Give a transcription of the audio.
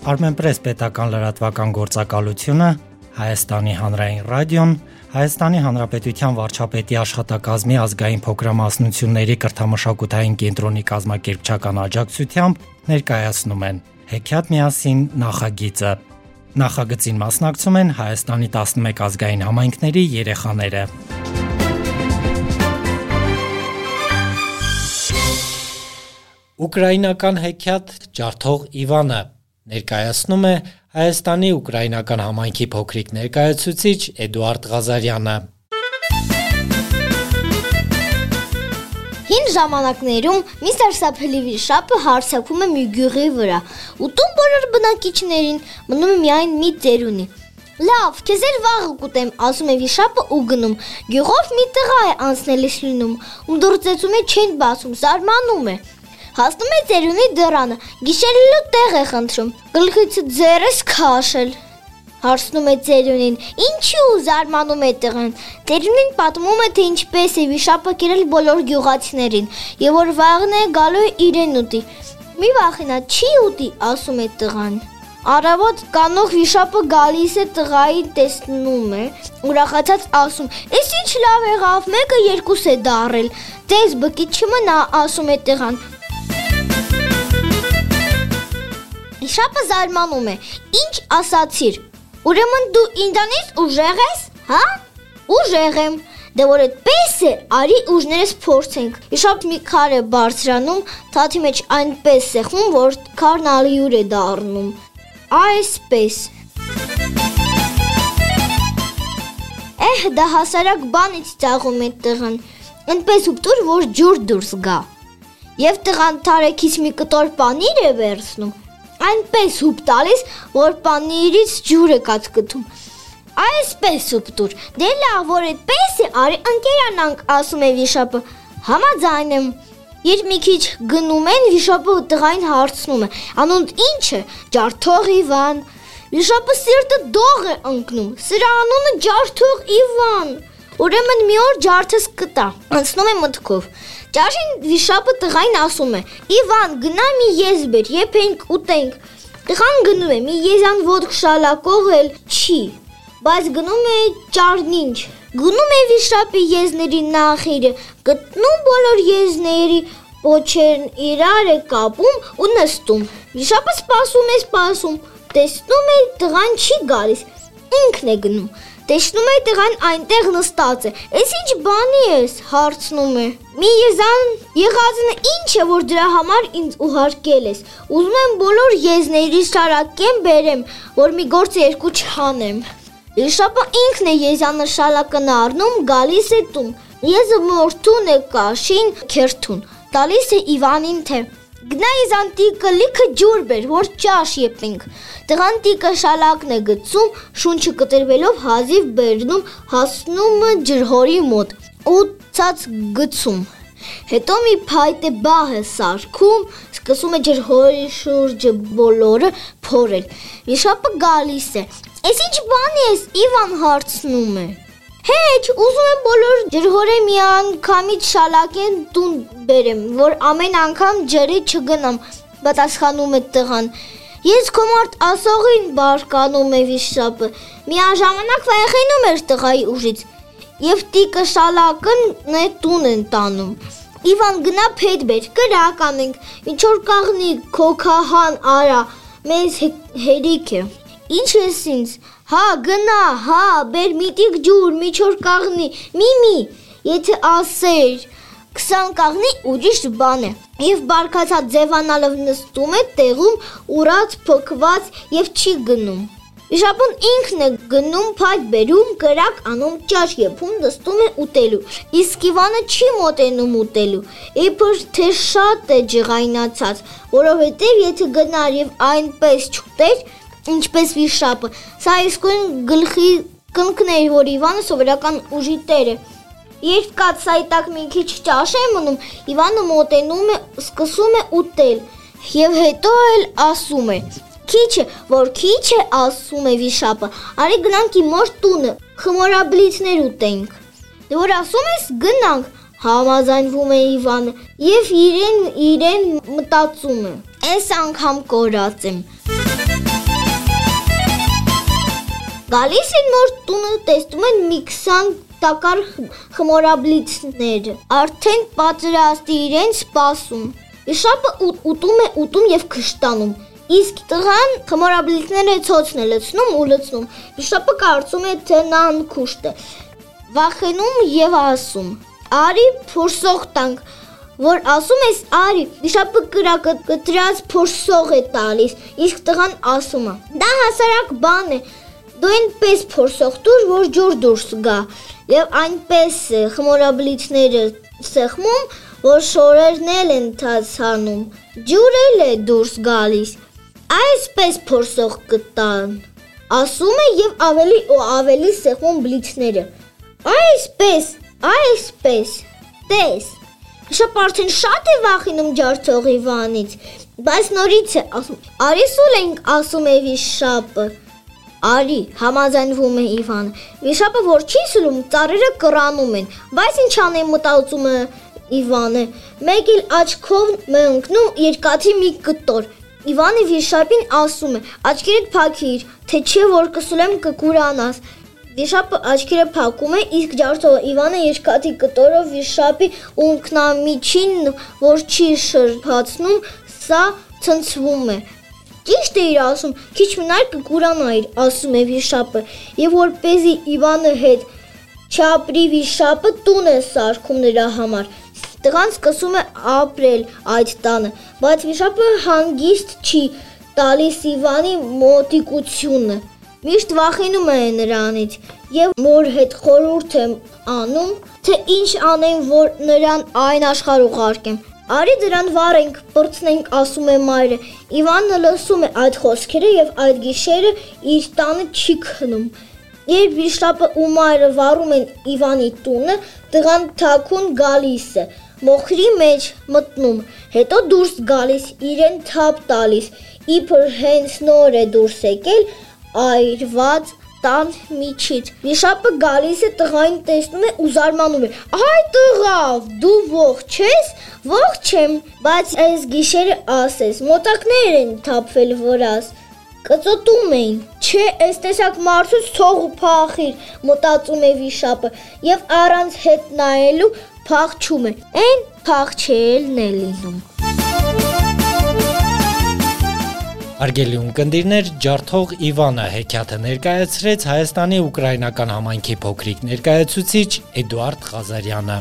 Armenpress պետական լրատվական գործակալությունը, Հայաստանի հանրային ռադիոն, Հայաստանի Հանրապետության վարչապետի աշխատակազմի ազգային փոքրամասնությունների կրթամշակութային կենտրոնի կազմակերպչական աջակցությամբ ներկայացնում են Հեքիաթ միասին նախագիծը։ Նախագծին մասնակցում են Հայաստանի 11 ազգային համայնքների երեխաները։ Ուկրաինական հեքիաթ Ջարդող Իվանը ներկայացնում է Հայաստանի ուկրաինական համայնքի փոքրիկ ներկայացուցիչ Էդուարդ Ղազարյանը։ Հին ժամանակներում Միստր Սափելիվի շապը հարցակում է մի գյուղի վրա։ Ուտում բոլոր բնակիչներին մնում է միայն մի ծերունի։ Լավ, քեզ էլ վաղը կուտեմ, ասում է Վիշապը ու գնում։ Գյուղով մի տղա է անցնելիս լինում, ում դուրսեցում է չեն բացում, զարմանում է։ Հասնում է ծերունի դռանը, գիշերելու տեղ է խնդրում։ Գլխից ձեռս քաշել։ Հարցնում է ծերունին. «Ինչու՞ զարմանում է տղան»։ Ծերունին պատմում է, թե ինչպես է վիշապը կերել բոլոր գյուղացիներին, եւ որ վաղն է գալու իրեն ուտի։ Մի վախենա, չի ուտի, ասում է տղան։ Արավոտ կանող վիշապը գալիս է տղային տեսնում է, ուրախացած ասում. «Էս ինչ լավ եղավ, մեկը երկուս է դարել»։ Տես բկի չմնա, ասում է տղան։ Վիշապը զարմանում է. Ինչ ասացիր։ Ուրեմն դու ինձանից ուժեղ ես, հա? Ուժեղ եմ։ Դե որ այդպես է, արի ուժներս փորձենք։ Վիշապ մի քար է բարձրանում, թաթի մեջ այնպես սեղմում, որ քարն ալյուր է դառնում։ Այսպես։ Էհ, դա հասարակ բանից ծաղում է տղան։ Այնպես ուտուր, որ ջուր դուրս գա։ Եվ տղան թարեքից մի կտոր պանիր է վերցնում, այնպես հուպ տալիս, որ պանիրից ջուր է կացկտում։ Այսպես հուպտուր։ Դե լավ, որ այդպես է, արի ընկերանանք, ասում է վիշապը։ Համաձայն եմ։ Երբ մի քիչ գնում են, վիշապը տղային հարցնում է. «Անոնց ի՞նչ է»։ Ջարդող Իվան։ Վիշապը սիրտը դող է ընկնում։ Սրա անունը Ջարդող Իվան։ Ուրեմն մի օր ջարդս կտա։ Անցնում է մտքով։ Ճաշին վիշապը տղային ասում է. «Իվան, գնա մի եզ բեր, եփենք, ուտենք»։ Տղան գնում է, մի եզան ոդք շալակող էլ չի, բայց գնում է ճարնինչ։ Գնում է վիշապի եզների նախիրը, գտնում բոլոր եզների պոչերն իրար է կապում ու նստում։ Վիշապը սպասում է, սպասում, տեսնում է տղան չի գալիս, ինքն է գնում։ Տեսնում է տղան այնտեղ նստած է։ Էս ինչ բանի ես, հարցնում է։ Մի եզան եղածն ինչ է, որ դրա համար ինձ ուղարկել ես։ Ուզում եմ բոլոր եզների շարակեմ բերեմ, որ մի գործ երկու չանեմ։ Իշապը ինքն է եզանը շալակն առնում, գալիս է տուն։ Եզը մորթուն է կաշին քերթուն։ Տալիս է Իվանին թե Գնա իզանտիկը լիքը ջուր բեր, որ ճաշ եփենք։ Տղանտիկը շալակն է գցում, շունչը կտրվելով հազիվ բերնում, հասնում ջրհորի մոտ ու ցած գցում։ Հետո մի փայտե բահ է սարքում, սկսում է ջրհորի շուրջը բոլորը փորել։ Վիշապը գալիս է։ Էս ինչ բան է, Իվան հարցնում է։ Հեչ, ուզում եմ բոլոր ջրհորը մի անգամից շալակեն տուն բերեմ, որ ամեն անգամ ջրի չգնամ, պատասխանում է տղան։ Ես քո մարդ ասողին բարկանում է վիշապը։ Միաժամանակ վայխենում էր տղայի ուժից։ Եվ տիկը շալակն է տուն են տանում։ Իվան գնա փետ բեր, կրակ անենք, ինչ որ կաղնի քոքահան արա, մեզ հերիք է։ Ինչ ես ինձ։ Հա, գնա, հա, բեր միտիկ ջուր, միջոր կաղնի, միմի, եթե ասեր 20 կաղնի ուրիշ բան է։ Եվ բարկացած ձևանալով նստում է տեղում ուրած փոկված եւ չի գնում։ Իշապուն ինքն է գնում փայտ բերում, կրակ անում ճաշ եփում, նստում է ուտելու։ Իսկ Իվանը չի մոտենում ուտելու։ Իբր թե շատ է ջղայնացած, որովհետև եթե գնար եւ այնպես չուտեր, ինչպես վիշապը։ Սա իսկույն գլխի կնքներ, որ Իվանը սովորական ուժի տեր է։ Երբ կացայտակ մի քիչ ճաշ է մնում, Իվանը մոտենում է, սկսում է ուտել եւ հետո էլ ասում է. Քիչ է, որ քիչ է, ասում է վիշապը։ Արի գնանք իմ մոր տունը, խմորաբլիթներ ուտենք։ որ ասում ես գնանք, համաձայնվում է Իվանը եւ իրեն իրեն մտածում է։ Այս անգամ կորած եմ։ Գալիս են որ տունը տեսնում են մի 20 տակար խմորաբլիցներ։ Արդեն պատրաստի իրեն սպասում։ Վիշապը ուտում է, ուտում եւ քշտանում։ Իսկ տղան խմորաբլիցները ցոցն է լցնում ու լցնում։ Վիշապը կարծում է, թե նա անքուշտ է։ Վախենում եւ ասում. «Արի փորսող տանք» որ ասում ես արի վիշապը կրակը կտրած փորսող է տալիս իսկ տղան ասում է դա հասարակ բան է դու այնպես փորսող դուր որ ջուր դուրս գա եւ այնպես խմորաբլիցները սեղմում որ շորերն էլ են թացանում ջուրը է դուրս գալիս այսպես փորսող կտան ասում է եւ ավելի ու ավելի սեղմում բլիցները այսպես այսպես տես Շապ արդեն շատ է վախինում ջարդող Իվանից, բայց նորից է ասում. «Արի սուլենք», ասում է Վիշապը։ Արի, համաձայնվում է Իվանը։ Վիշապը որ չի սուլում, ծառերը կռանում են, բայց ինչ անեմ մտածում է Իվանը։ Մեկ էլ աչքով մընկնում երկաթի մի կտոր։ Իվանը Վիշապին ասում է. «Աչքերդ փակիր, թե չէ որ կսուլեմ կկուրանաս»։ Վիշապը աչքերը փակում է, իսկ ջարդողը Իվանը երկաթի կտորով վիշապի ունքնամիջին, որ չի շրփացնում, սա ցնցվում է։ Ճիշտ է իր ասում, քիչ մնար կկուրանայր, ասում է վիշապը, եւ որպեսի Իվանը հետ չապրի վիշապը տուն է սարքում նրա համար։ Տղան սկսում է ապրել այդ տանը, բայց վիշապը հանգիստ չի տալիս Իվանի մոտիկությունը միշտ վախենում է նրանից եւ մոր հետ խորհուրդ եմ անում, թե ինչ անեմ, որ նրան այն աշխարհ ուղարկեմ։ Արի դրան վառենք, բրցնենք, ասում է մայրը։ Իվանը լսում է այդ խոսքերը եւ այդ գիշերը իր տանը չի քնում։ Երբ Վիշապը ու մայրը վառում են Իվանի տունը, տղան թաքուն գալիս է, մոխրի մեջ մտնում, հետո դուրս գալիս, իրեն թափ տալիս, իբր հենց նոր է դուրս եկել, այրված տան միջից։ Վիշապը գալիս է տղային տեսնում է ու զարմանում է։ Այ տղա, դու ողջ ես։ Ողջ եմ, բայց այս գիշերը ասես, մոտակներ են թափվել վրաս։ Կծոտում էին։ Չէ, այս տեսակ մարդուց ցող ու փախիր, մտածում է վիշապը եւ առանց հետ նայելու փախչում է։ Այն փախչելն է լինում։ Արգելի ունկնդիրներ, ջարդող Իվանը հեքիաթը ներկայացրեց Հայաստանի ուկրաինական համայնքի փոքրիկ ներկայացուցիչ Էդուարդ Ղազարյանը։